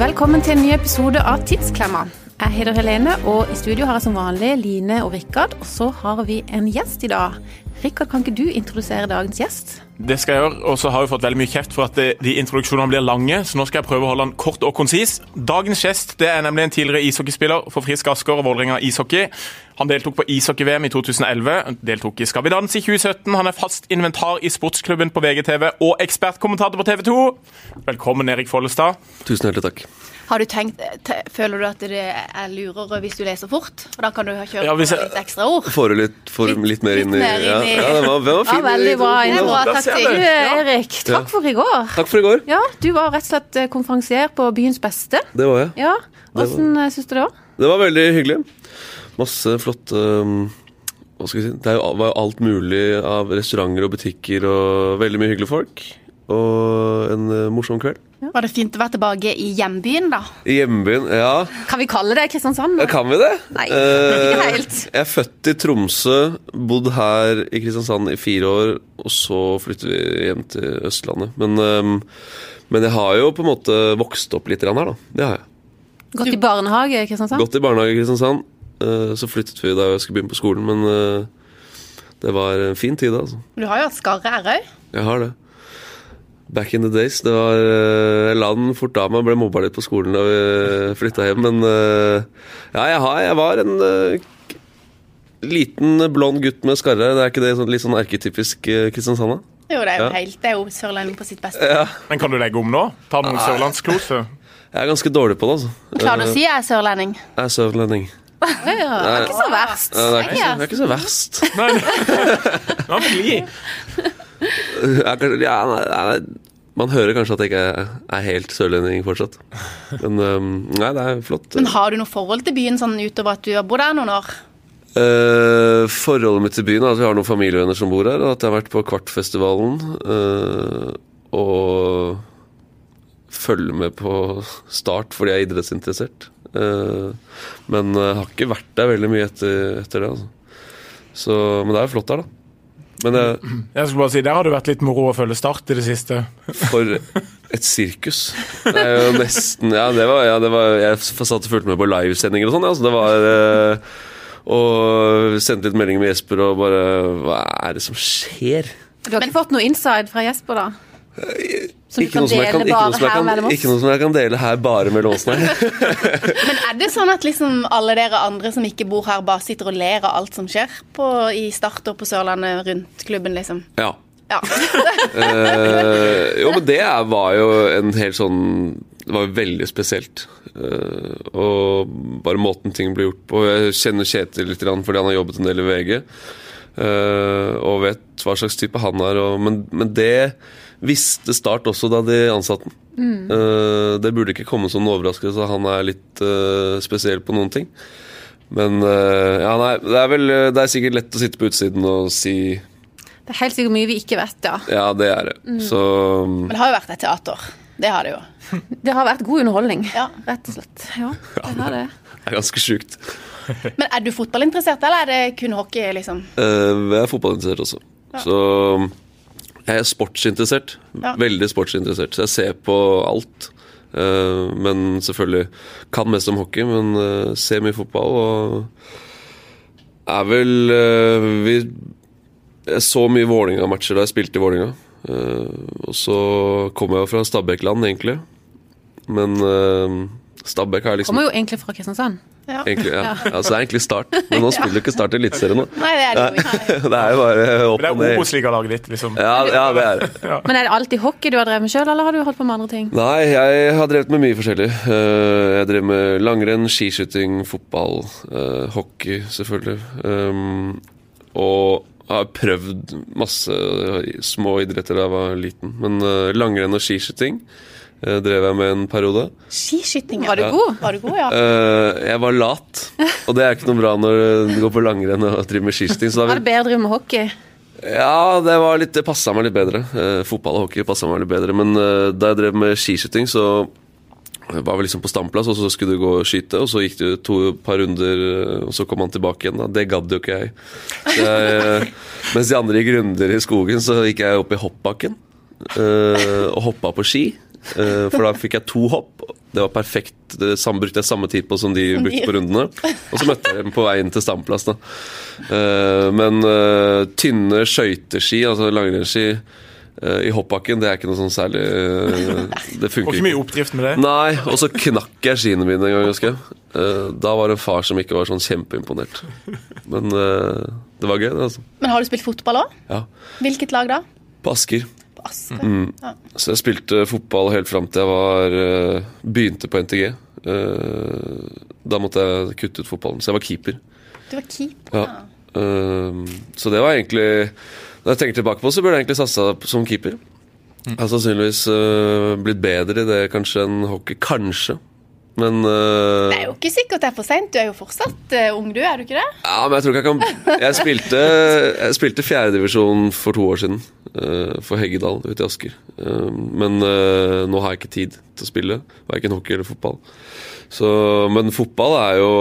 Velkommen til en ny episode av Tidsklemma. Jeg heter Helene, og i studio har jeg som vanlig Line og Rikard. Og så har vi en gjest i dag. Rikard, kan ikke du introdusere dagens gjest? Det skal jeg gjøre, og så har vi fått veldig mye kjeft for at det, de introduksjonene blir lange, så nå skal jeg prøve å holde den kort og konsis. Dagens gjest det er nemlig en tidligere ishockeyspiller for Frisk Asker og Vålerenga ishockey. Han deltok på ishockey-VM i 2011, deltok i Skal vi danse i 2017. Han er fast inventar i sportsklubben på VGTV og ekspertkommentator på TV 2. Velkommen, Erik Follestad. Tusen hjertelig takk. Har du tenkt, Føler du at det er lurere hvis du leser fort? For da kan du kjøre Ja, jeg- litt ekstra ord. Får du litt, får Litt- litt mer inn i mer inn Ja, i- ja det var, det var Ja, veldig bra. Det er bra da. Der ser du. Erik, takk for i går. Takk for i går. Ja, Du var rett og slett eh, konferansier på Byens beste. Det var jeg. Ja, Hvordan eh, syns du det var? Det var veldig hyggelig. Masse flotte um, Hva skal vi si Det var jo alt mulig av restauranter og butikker og veldig mye hyggelige folk. Og en uh, morsom kveld. Var det fint å være tilbake i hjembyen, da? I hjembyen, ja. Kan vi kalle det Kristiansand? ja. Kan vi det? Nei, Eh, ikke helt. Jeg er født i Tromsø, bodd her i Kristiansand i fire år, og så flytter vi hjem til Østlandet. Men, um, men jeg har jo på en måte vokst opp litt her, da. Det har jeg. Gått i barnehage i Kristiansand? Gått i barnehage i Kristiansand. eh, Så flyttet vi da jeg skulle begynne på skolen, men eh, det var en fin tid, altså. Du har jo hatt Skarre Erøy. Jeg har det. Back in the days. Det var, eh, jeg la den fort av meg, ble mobba litt på skolen da vi flytta hjem, men eh, ja, jeg, har, jeg var en eh, liten blond gutt med skarre. Det er ikke det sånn, litt sånn erketypisk eh, Kristiansand? da? Jo, det er jo Ja. helt, det er jo sørlending på sitt beste. Ja. Men kan du legge om nå? Ta noen sørlandskloser? Jeg er ganske dårlig på det, altså. Klarer du å si jeg er sørlending? Jeg er sørlending. Ja, det er ikke så verst. Ja, det, er ikke, så- det er ikke så verst. Nei, nei. vi ja, nei, nei, man hører kanskje at jeg ikke er helt sørlending fortsatt. Men nei, det er flott. Men har du noe forhold til byen sånn utover at du har bodd her noen år? Uh, forholdet mitt til byen er at vi har noen familievenner som bor her, og at jeg har vært på Kvartfestivalen. Uh, og følger med på Start fordi jeg er idrettsinteressert. Uh, men har ikke vært der veldig mye etter, etter det. Altså. Så, men det er jo flott her, da. Men jeg, Jeg skulle bare si, Der har det vært litt moro å følge Start i det siste. For et sirkus. Det er jo nesten Ja, det var, ja, det var Jeg satt og fulgte med på livesendinger og sånn. Ja, så det var eh, Og sendte litt meldinger med Jesper og bare Hva er det som skjer? Du har ikke fått noe inside fra Jesper, da? Ikke noe, kan, ikke, noe kan, ikke noe som jeg kan dele her bare mellom oss, nei. Men er det sånn at liksom alle dere andre som ikke bor her, bare sitter og ler av alt som skjer på, i starter på Sørlandet rundt klubben, liksom? Ja. Ja. uh, jo, men det var jo en helt sånn Det var jo veldig spesielt. Uh, og bare måten ting ble gjort på. Jeg kjenner Kjetil litt fordi han har jobbet en del i VG. uh, og vet hva slags type han er. Og, men, men det visste Start også da de ansatte den. Uh, det burde ikke komme som en overraskelse. Han er litt uh, spesiell på noen ting. Men uh, ja, nei, det er vel Det er sikkert lett å sitte på utsiden og si Det er helt sikkert mye vi ikke vet, ja. ja, det er det. Så Men det har jo vært et teater. Det har det jo. Det har vært god underholdning, Ja. rett og slett. Ja, det har det. det er ganske sjukt. Men er du fotballinteressert, eller er det kun hockey, liksom? Eh, jeg er fotballinteressert også. Så jeg er sportsinteressert. Ja. Veldig sportsinteressert. Så jeg ser på alt. Eh, men selvfølgelig kan mest om hockey, men eh, ser mye fotball og er vel eh, vi, Jeg så mye Vålerenga-matcher da jeg spilte i. Eh, og så kommer jeg fra Stabæk-land, egentlig. Men Stabæk er liksom Kommer jo egentlig fra Kristiansand. Ja. egentlig, ja. Altså, det er egentlig Start, men nå spiller du ikke Start i Eliteserien nå. Nei, det er det jo ikke. Det er jo bare opp Men det er ned. Obos-ligalaget ditt, liksom. Ja, ja, det er det. Men er det alltid hockey du har drevet med sjøl, eller har du holdt på med andre ting? Nei, jeg har drevet med mye forskjellig. Eh, Jeg drev med langrenn, skiskyting, fotball, eh, hockey selvfølgelig. Um, og har prøvd masse små idretter da jeg var liten. Men eh, langrenn og skiskyting eh, drev jeg med en periode. Skiskyting, Var du ja. god? Var du god, ja? Eh, Jeg var lat, og det er ikke noe bra når du går på langrenn og driver med skiskyting. Var det bedre å drive med hockey? Ja, det, var litt, det passa meg litt bedre. Eh, fotball og hockey passa meg litt bedre. Men eh, da jeg drev med skiskyting, så var vi liksom på standplass, og så skulle du gå og skyte. Og så gikk du to par runder, eh, og så kom han tilbake igjen. Da. Det gadd jo ikke jeg. Så jeg eh, mens de andre gikk runder i skogen, så gikk jeg opp i hoppbakken. eh, og hoppa på ski. Eh, for da fikk jeg to hopp. Det var perfekt. Det samme, brukte jeg samme tid på som de brukte på rundene. Og så møtte jeg dem på veien til standplass. da. Eh, men eh, tynne skøyteski, altså langrennsski, i hoppbakken, det er ikke noe sånn særlig Det Og funker ikke mye oppdrift med det. Nei, og så knakk jeg skiene mine en gang, husker jeg. Eh, Da var det en far som ikke var sånn kjempeimponert. Men det var gøy, det, altså. Men har du spilt fotball òg? Ja. Hvilket lag da? På Asker. På Mm. Ja. Så jeg spilte fotball helt fram til jeg var eh, begynte på NTG. Eh, Da måtte jeg kutte ut fotballen, så jeg var keeper. Du var keeper. Ja. Eh, Så det var egentlig Når jeg tenker tilbake på så burde jeg egentlig satsa som keeper. Jeg har sannsynligvis blitt bedre i det kanskje enn hockey. Kanskje. Men uh, Det er jo ikke sikkert det er for seint. Du er jo fortsatt uh, ung, du, er du ikke det? Ja, men jeg tror ikke jeg kan Jeg spilte, jeg spilte fjerdedivisjon for to år siden. Eh, for Heggedal ute i Asker. Eh, men eh, nå har jeg ikke tid til å spille. Verken hockey eller fotball. Så, men fotball er jo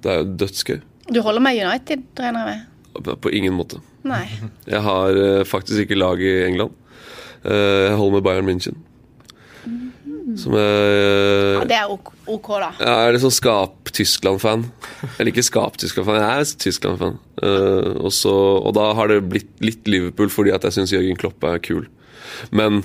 Det er jo dødsgøy. Du holder med United, regner jeg med? På ingen måte. Nei. Jeg har faktisk ikke lag i England. Jeg holder med Bayern München. Som er Ja, det er ok, ok da. Jeg er sånn Skap-Tyskland-fan. Eller ikke Skap-Tyskland-fan, jeg er Tyskland-fan. Uh, og, og da har det blitt litt Liverpool fordi at jeg syns Jørgen Klopp er kul. Men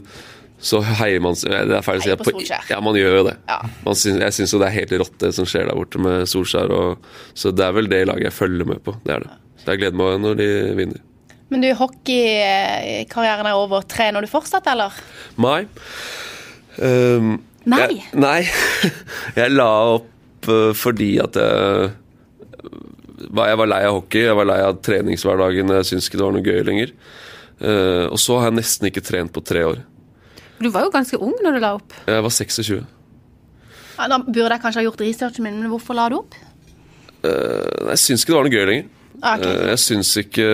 så heier man Det er feil å si. På. Ja, man gjør jo det. Ja. Man syns, jeg syns jo det er helt rått det som skjer der borte med Solskjær. Og, så det er vel det laget jeg følger med på. Det er det. Så jeg gleder meg når de vinner. Men du, hockeykarrieren er over. Trener du fortsatt, eller? Mai. Ehm, Nei. Jeg, nei. jeg la opp eh, fordi at jeg var- Jeg var lei av hockey, jeg var lei av treningshverdagen. Jeg syntes ikke det var noe gøy lenger. Uh, og så har jeg nesten ikke trent på tre år. Du var jo ganske ung når du la opp. Jeg var 26. Ja, da burde jeg kanskje ha gjort researchen min, men hvorfor la du opp? Uh, jeg syns ikke det var noe gøy lenger. Okay. ok. Eh, jeg syns ikke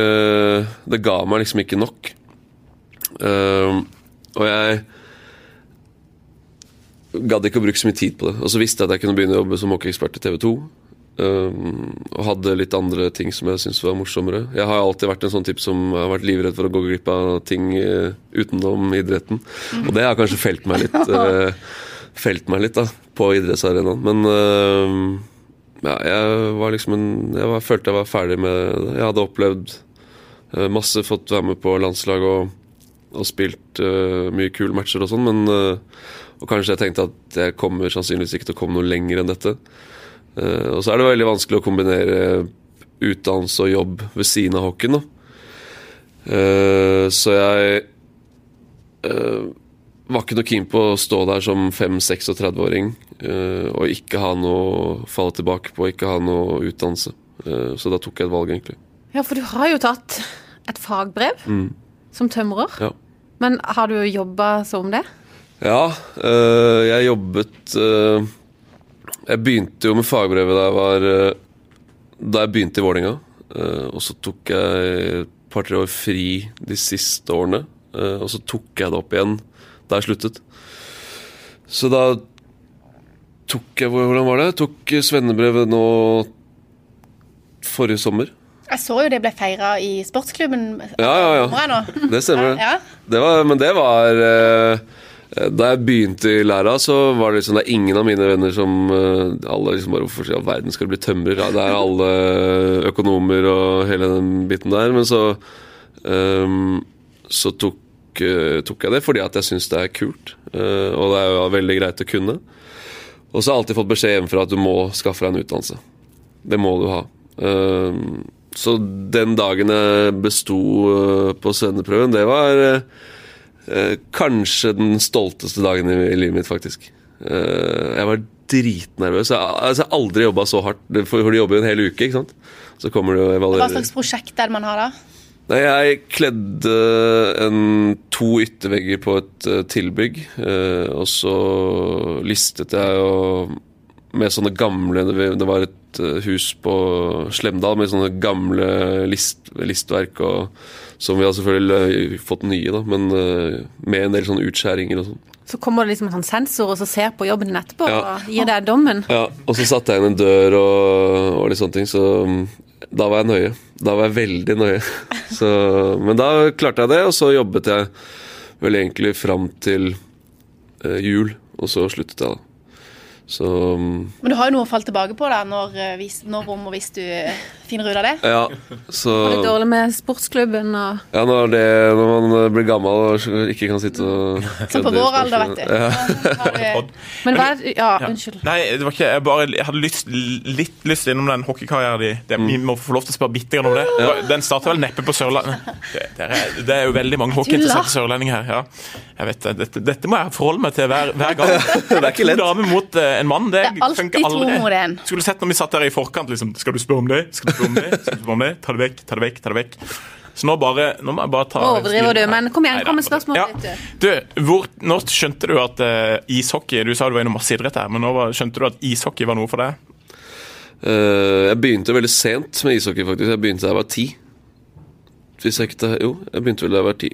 Det ga meg liksom ikke nok. Eh, og jeg gadd ikke å bruke så mye tid på det. Og så visste jeg at jeg kunne begynne å jobbe som hockeyekspert i TV 2. Um, og hadde litt andre ting som jeg syntes var morsommere. Jeg har alltid vært en sånn type som har vært livredd for å gå glipp av ting uh, utenom idretten. Og det har kanskje felt meg litt uh, Felt meg litt da på idrettsarenaen. Men uh, ja, jeg var liksom en Jeg var, følte jeg var ferdig med det. Jeg hadde opplevd eh, masse, fått være med på landslag og, og spilt mye kule matcher og sånn, men Og kanskje jeg tenkte at jeg kommer sannsynligvis ikke til å komme noe lenger enn dette. Eh, og så er det veldig vanskelig å kombinere utdannelse og jobb ved siden av hockeyen. Eh, så jeg eh, var ikke noe keen på å stå der som 5-36-åring eh, og ikke ha noe å falle tilbake på, ikke ha noe utdannelse. Så da tok jeg et valg, egentlig. Ja, for du har jo tatt et fagbrev som tømrer. Ja. Men har du jobba som det? Ja, øh, jeg jobbet øh, Jeg begynte jo med fagbrevet da jeg var øh, Da jeg begynte i Vålerenga. øh, og så tok jeg et par-tre år fri de siste årene. og så tok jeg det opp igjen da jeg sluttet. Så da tok jeg Hvordan var det? Jeg tok svennebrevet nå forrige sommer. Jeg så jo det ble feira i sportsklubben. Ja, ja, ja. Det stemmer. Ja. Det var, men det var eh, Da jeg begynte i læra, så var det liksom Det er ingen av mine venner som eh, Alle liksom bare Hvorfor all verden skal bli tømrer? Det er alle økonomer og hele den biten der. Men så um, Så tok, eh, tok jeg det fordi at jeg syns det er kult. eh, og det er jo veldig greit å kunne. Og så har jeg alltid fått beskjed hjemmefra at du må skaffe deg en utdannelse. Det må du ha. Um, så den dagen jeg besto eh, på svenneprøven, det var eh, eh, kanskje den stolteste dagen i, livet mitt, faktisk. Eh, jeg var dritnervøs. Jeg, altså, jeg har aldri jobba så hardt, for, de jobber jo en hel uke, ikke sant. Så kommer det jo Hva slags prosjekt er det man har da? Nei, jeg kledde en, to yttervegger på et eh, tilbygg, eh, og så listet jeg og med sånne gamle Det var et eh, hus på Slemdal med sånne gamle list, listverk, og, som vi har selvfølgelig eh, fått nye, da, men eh, med en del sånne utskjæringer og sånn. Så kommer det liksom en sånn sensor og så ser på jobben din etterpå Ja. og gir deg dommen. Ja, og så satte jeg inn en dør og, og litt sånne ting, så mm, da var jeg nøye. Da var jeg veldig nøye. Så, men da klarte jeg det, og så jobbet jeg vel egentlig fram til eh, jul, og så sluttet jeg, da. Så mm, Men du har jo noe å falle tilbake på da, når, eh, når om og hvis du eh, finner ut av det. ja. Så Litt dårlig med sportsklubben og Ja, når, det, når man eh, blir gammel og ikke kan sitte og Som på vår alder, vet du. Ja. Men hva er det Ja, unnskyld. Nei, det var ikke, jeg, bare, jeg hadde lyst, litt lyst innom den hockeykarrieren din. Det- Vi må få lov til å spørre bitte grann om det. Den starter vel neppe på Sørlandet. Det, det, er, det er jo veldig mange hockeyinteresserte sørlendinger her. Ja. Jeg vet. Dette, dette må jeg forholde meg til hver, hver gang. Det er ikke lett. En dame mot eh, en mann, det, Det er funker aldri. Skulle sett når vi satt der i forkant, liksom Skal du spørre om det? Skal du spørre om det? Skal du spørre om det? Ta det vekk, ta det vekk, ta det vekk. Så nå bare Nå må jeg bare ta Overdriver du, men kom igjen, kom med spørsmålet Ja. ditt, Du, hvor, når skjønte du at uh, ishockey Du sa du var innom masse idrett her, men nå skjønte du at ishockey var noe for deg? Uh, jeg begynte veldig sent med ishockey, faktisk. Jeg begynte da jeg var ti. Hvis jeg ikke tar Jo, jeg begynte vel da jeg var ti.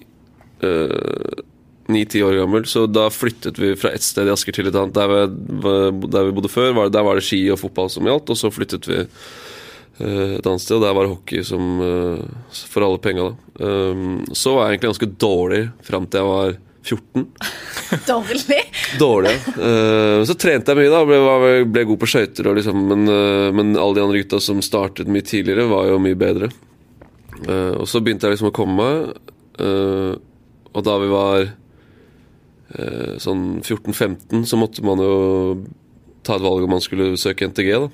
Ni-ti år gammel. Så da flyttet vi fra et sted i Asker til et annet. Der vi, der vi bodde før, var, der var det ski og fotball som gjaldt. Og så flyttet vi eh, et annet sted, og der var det hockey som eh, for alle penga, da. Um, så var jeg egentlig ganske dårlig fram til jeg var 14. Dårlig. Dårlig, ja. Eh, så trente jeg mye, da. Ble, ble god på skøyter. Liksom, men, men alle de andre gutta som startet mye tidligere, var jo mye bedre. Og så begynte jeg liksom å komme meg. og da vi var sånn 14-15, så måtte man jo ta et valg om man skulle søke NTG. da.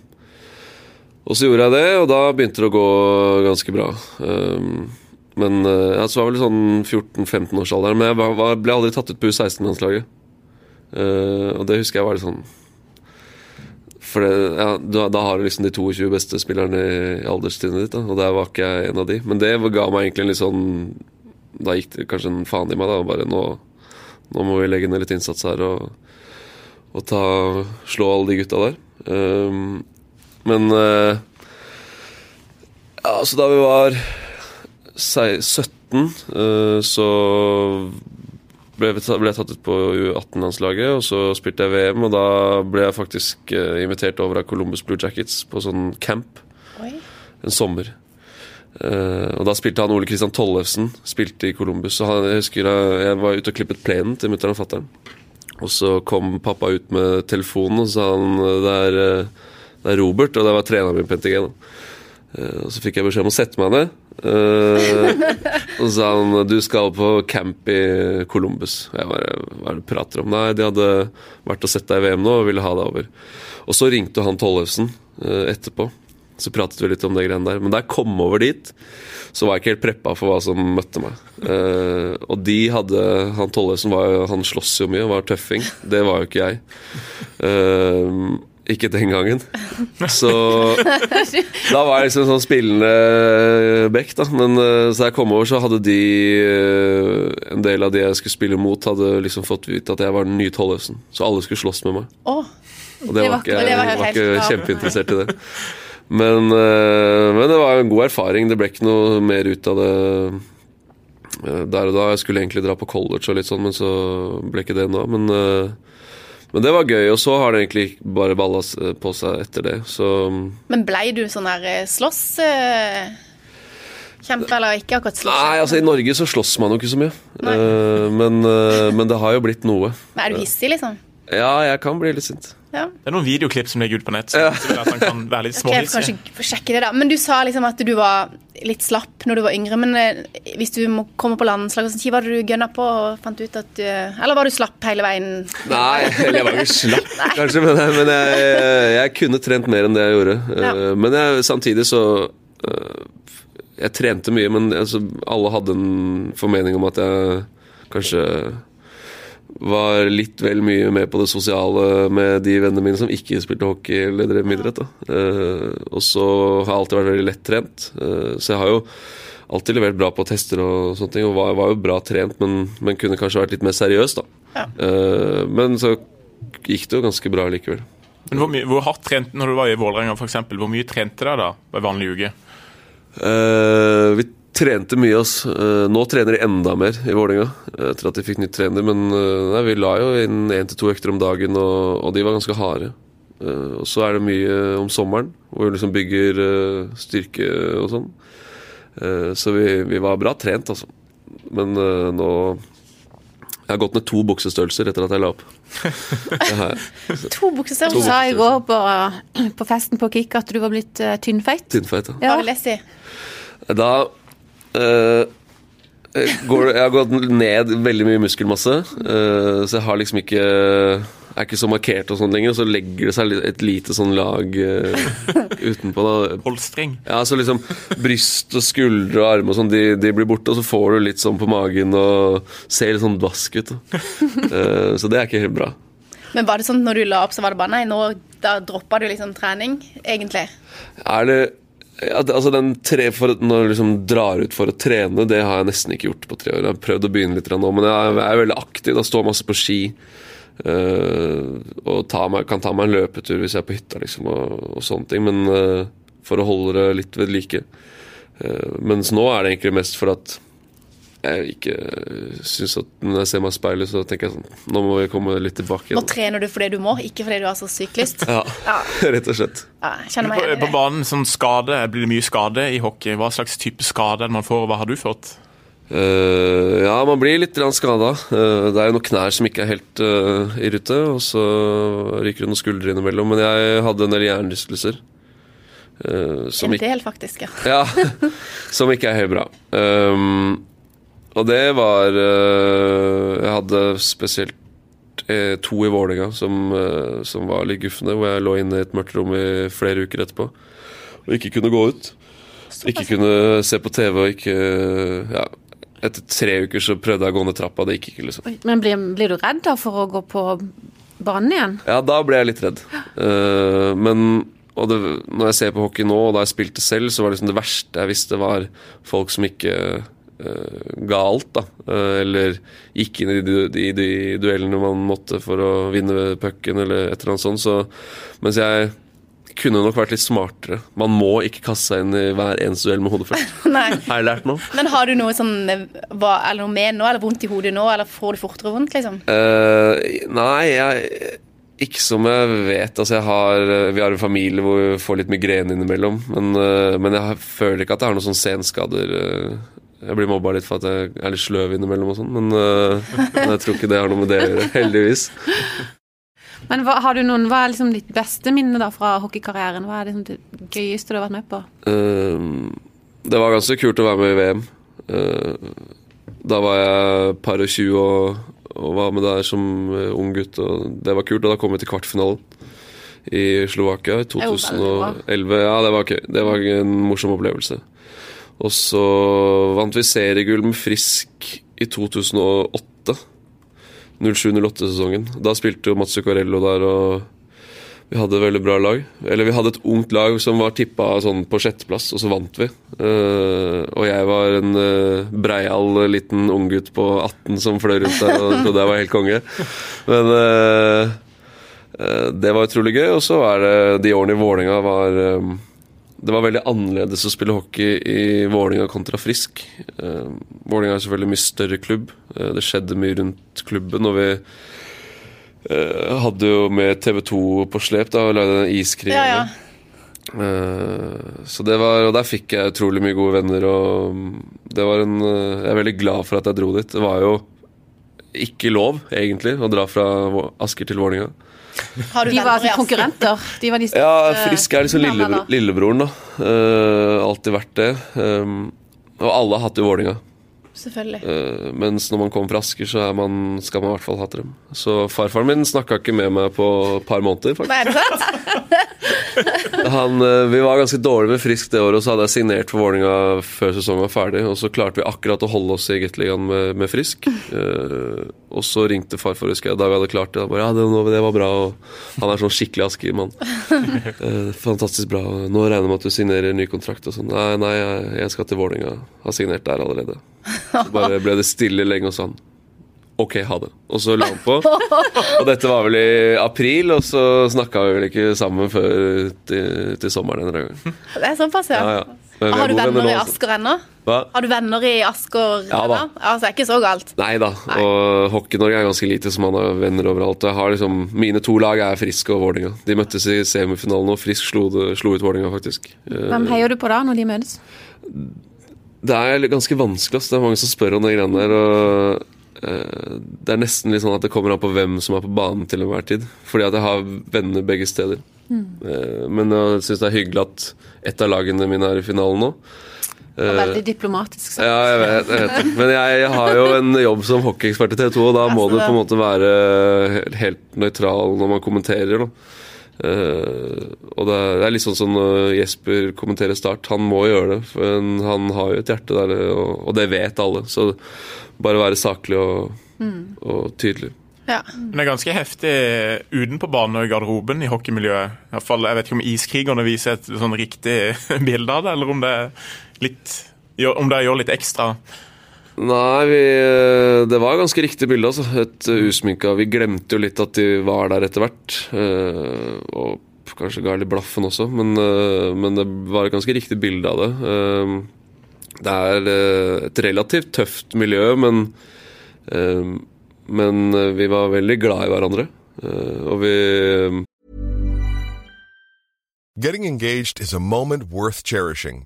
Og så gjorde jeg det, og da begynte det å gå ganske bra. Um, men Jeg ja, så var vel sånn 14-15-årsalderen. Men jeg var, var, ble aldri tatt ut på U16-landslaget. Uh, og det husker jeg var litt sånn For det, ja, da, da har du liksom de 22 beste spillerne i alderstrinnet ditt, da, og der var ikke jeg en av de. Men det ga meg egentlig en litt sånn Da gikk det kanskje en faen i meg, da. Bare nå, nå må vi legge ned litt innsats her og, og ta, slå alle de gutta der. Um, men uh, Ja, altså da vi var 17, uh, så ble, vi ta- ble jeg tatt ut på U18-landslaget, og så spilte jeg VM, og da ble jeg faktisk eh, invitert over av Columbus Blue Jackets på sånn camp Oi. en sommer. Eh, og da spilte han Ole Kristian Tollefsen spilte i Columbus. Og han, jeg husker jeg, var ute og klippet plenen til mutter'n og fatter'n. Og så kom pappa ut med telefonen og sa han det er, eh, det er Robert, og det var treneren min NTG. Da. Eh, og så fikk jeg beskjed om å sette meg ned. Uh, og så sa han du skal på camp i Columbus. Jeg bare hva er det du prater om? Nei, de hadde vært og sett deg i VM nå og ville ha deg over. Og så ringte han Tollefsen uh, etterpå. Så pratet vi litt om det greiene der. Men da jeg kom over dit, så var jeg ikke helt preppa for hva som møtte meg. Uh, og de hadde Han Tollefsen Han sloss jo mye, var tøffing. Det var jo ikke jeg. Uh, ikke den gangen. Så da var jeg liksom sånn spillende back, da. Men eh, så jeg kom over, så hadde de En del av de jeg skulle spille mot, hadde liksom fått vite at jeg var den nye Tollefsen. Så alle skulle slåss med meg. Oh, Og det, Det var var ikke, jeg det var var ikke kjempeinteressert i det. Men, eh, men det var en god erfaring. Det ble ikke noe mer ut av det eh, der og da. Jeg skulle egentlig dra på college og litt sånn, men så ble ikke det nå. Men, eh, men det var gøy, og så har det egentlig bare balla på seg etter det. Så Men blei du sånn eh, slåss... Kjempe, eller ikke akkurat slåss? Nei, altså i Norge så slåss man jo ikke så mye. Men, men det har jo blitt noe. Men er du hissig, liksom? Ja, jeg kan bli litt sint. Ja. Det er noen videoklipp som ligger ute på nett. Ja. viser at han kan være litt Ok, jeg får kanskje sjekke det da Men du sa liksom at du var litt slapp når du var yngre. Men eh, hvis du må komme på landslaget, så var det du gønna på og fant ut at du Eller var du slapp hele veien? Nei, eller jeg var ikke slapp, kanskje, men, jeg, men jeg, jeg kunne trent mer enn det jeg gjorde. Ja. Eh, Men jeg, samtidig så eh, Jeg trente mye, men altså, alle hadde en formening om at jeg kanskje var litt vel mye med på det sosiale med de vennene mine som ikke spilte hockey eller drev med idrett. Da. Eh, og så har jeg alltid vært veldig lettrent, uh, så jeg har jo alltid levert bra på tester og sånne ting, og var, var jo bra trent, men, men kunne kanskje vært litt mer seriøs, da. Ja. Uh, men så gikk det jo ganske bra likevel. Men hvor, mye- hvor hardt trent når du var i Vålerenga, eksempel, Hvor mye trente dere da på en vanlig uke? Uh, vi trente mye, ass. Eh, nå trener de enda mer i Vålerenga etter at de fikk nytt trener. Men eh, nei, vi la jo inn én til to økter om dagen, og, og de var ganske harde. Eh, og så er det mye om sommeren, hvor vi liksom bygger styrke og sånn. Eh, så vi, vi var bra trent, altså. Men nå Jeg har gått ned to buksestørrelser etter at jeg la opp. To buksestørrelser. sa i går på, på festen på Kikk at du var blitt uh, tynnfeit. Tynnfeit, ja. Ja. Da eh, går Jeg har gått ned veldig mye muskelmasse, uh, så jeg har liksom ikke er ikke så markert og sånn lenger, og så legger det seg et lite sånn lag uh, utenpå. da Polstring. Ja, så liksom Bryst og skuldre og armer og sånn, de, de blir borte, og så får du litt sånn på magen og ser litt sånn dvask ut. Eh, så det er ikke helt bra. Men var det sånn når du la opp, så var det bare nei, nå da droppa du liksom trening, egentlig? Er det det- altså den tre for, Når du liksom drar ut for å trene, det har jeg nesten ikke gjort på tre år. Jeg har prøvd å begynne litt nå, men jeg er, jeg er veldig aktiv. Da står masse på ski. Uh, og ta meg, kan ta meg en løpetur hvis jeg er på hytta, liksom, og, og sånne ting. Men uh, for å holde det litt ved like. Uh, mens nå er det egentlig mest for at jeg ikke syns at når jeg ser meg i speilet, så tenker jeg sånn Nå må vi komme litt tilbake Nå trener du fordi du må, ikke fordi du har så syk lyst. Ja, Ja. rett og slett. Ja, kjenner meg På, på banen, sånn skade, blir det mye skade i hockey? Hva slags type skade er det man får, og hva har du fått? Uh, ja, man blir litt skada. Uh, det er jo noen knær som ikke er helt uh, i rute, og så ryker det noen skuldre innimellom. Men jeg hadde en del hjernerystelser. Uh, som, En del, faktisk. ja. ja, som ikke er helt bra. Um, og det var eh, Jeg hadde spesielt eh, to i Vålerenga som, eh, som var litt gufne, hvor jeg lå inne i et mørkt rom i flere uker etterpå og ikke kunne gå ut. Ikke kunne se på TV og ikke Ja, etter tre uker så prøvde jeg å gå ned trappa, det gikk ikke, liksom. Men blir, blir du redd da for å gå på banen igjen? Ja, da ble jeg litt redd. Uh, men det, når jeg ser på hockey nå, og da jeg spilte selv, så var liksom det verste jeg visste, var folk som ikke ga alt, da. Eh, eller gikk inn i de, de, de duellene man måtte for å vinne pucken, eller et eller annet sånt. Så, mens jeg kunne nok vært litt smartere. Man må ikke kaste seg inn i hver eneste duell med hodet først. Har jeg lært nå. Men har du noe som var, eller noe med nå, eller vondt i hodet nå, eller får du fortere vondt, liksom? Uh, nei, jeg ikke som jeg vet. Altså jeg har, vi har en familie hvor vi får litt migrene innimellom. Men, eh, men jeg føler ikke at jeg har noen sånne senskader. Eh. Jeg blir mobba litt for at jeg er litt sløv innimellom og sånn, men, uh, men jeg tror ikke det har noe med det å gjøre. Heldigvis. Men hva, har du noen, hva er liksom ditt beste minne da fra hockeykarrieren? Hva er liksom det gøyeste du har vært med på? Uh, det var ganske kult å være med i VM. Uh, da var jeg par og 20 og, og var med der som eh, ung gutt, og det var kult. Og da kom vi til kvartfinalen i Slovakia i er jo veldig bra. 2011. Ja, det var gøy. Det var en morsom opplevelse. Og så vant vi seriegull med Frisk i 2008. 07-08-sesongen. Da spilte jo Mats Zuccarello der, og vi hadde et veldig bra lag. Eller vi hadde et ungt lag som var tippa sånn på sjetteplass, og så vant vi. Uh, og jeg var en uh, breial liten unggutt på 18 som fløy rundt der og trodde jeg var helt konge. Men uh, det var utrolig gøy. Og så er det de årene i Vålerenga var eh, det var veldig annerledes å spille hockey i Vålinga kontra Frisk. Uh, Vålinga er selvfølgelig mye større klubb. Uh, det skjedde mye rundt klubben. Og vi uh, hadde jo med TV 2 på slep da, og lagde en iskrig. Ja, ja. Uh, så det var, og der fikk jeg utrolig mye gode venner. Og det var en, eh, jeg er veldig glad for at jeg dro dit. Det var jo ikke lov, egentlig, å dra fra Asker til Vålinga. Har du De var altså konkurrenter. De var de Ja, Frisk er liksom navnene lillebro lillebroren, da. Uh, alltid vært det. Um, og alle har hatt det i Vålinga. Selvfølgelig. Uh, mens når man kommer fra Asker, så er man, skal man i hvert fall ha dem. Så farfaren min snakka ikke med meg på et par måneder, faktisk. Han, uh, vi var ganske dårlige med Frisk det året, og så hadde jeg signert for Vålinga før sesongen var ferdig. Og så klarte vi akkurat å holde oss i Gateligaen med, med Frisk. Eh, og så ringte farfar husker jeg, da vi hadde klart det. Bare, ja, det, det var bra. Og han er sånn skikkelig Asker-mann. Eh, fantastisk bra. Nå regner jeg med at du signerer ny kontrakt. Og sånn. Nei, nei, jeg, skal til Vålerenga. Har signert der allerede. Så bare ble det stille lenge, og sånn. Ok, ha det. Og så la han på. Og dette var vel i april, og så snakka vi vel ikke sammen før til, til sommeren en gang. Det er såpass, ja. Ja, ja. Men Har du venner i altså. Asker ennå? Hva? Har du venner i Asker Ja da. ennå? Altså, det er ikke så galt. Nei da. Og Hockey-Norge er ganske lite, så man har venner overalt. Jeg har liksom, mine to lag er Frisk og Vålerenga. De møttes i semifinalen, og Frisk slo, det, slo ut Vålerenga, faktisk. Eh, Hvem heier du på da, når de møtes? Det er ganske vanskelig. ass. Det er mange som spør om de greiene der. Og eh, Det er nesten litt sånn at det kommer an på hvem som er på banen til enhver tid. Fordi at jeg har venner begge steder. Mm. men jeg syns det er hyggelig at ett av lagene mine er i finalen nå. Og veldig diplomatisk sagt. Ja, jeg vet, jeg vet. Men jeg har jo en jobb som hockeyekspert i TV 2, og da må du på en måte være helt nøytral når man kommenterer. Da. Eh, og det er, det er litt sånn som når Jesper kommenterer Start. Han må gjøre det, for han, han har jo et hjerte der, og, og det vet alle. Så bare være saklig og, og tydelig. Ja. Men det er ganske heftig utenpå banen og i garderoben i hockeymiljøet. I hvert fall, jeg vet ikke om iskrigerne viser et sånn riktig bilde av det, eller om det er litt om det gjør litt ekstra. Nei, vi, det var ganske riktig bilde. Altså. Et usminka Vi glemte jo litt at de var der etter hvert. eh, og kanskje ga litt blaffen også, men, eh, men det var et ganske riktig bilde av det. Eh, det er eh, et relativt tøft miljø, men, eh, men eh, vi var veldig glad i hverandre. Eh, og vi Getting engaged is a moment worth cherishing.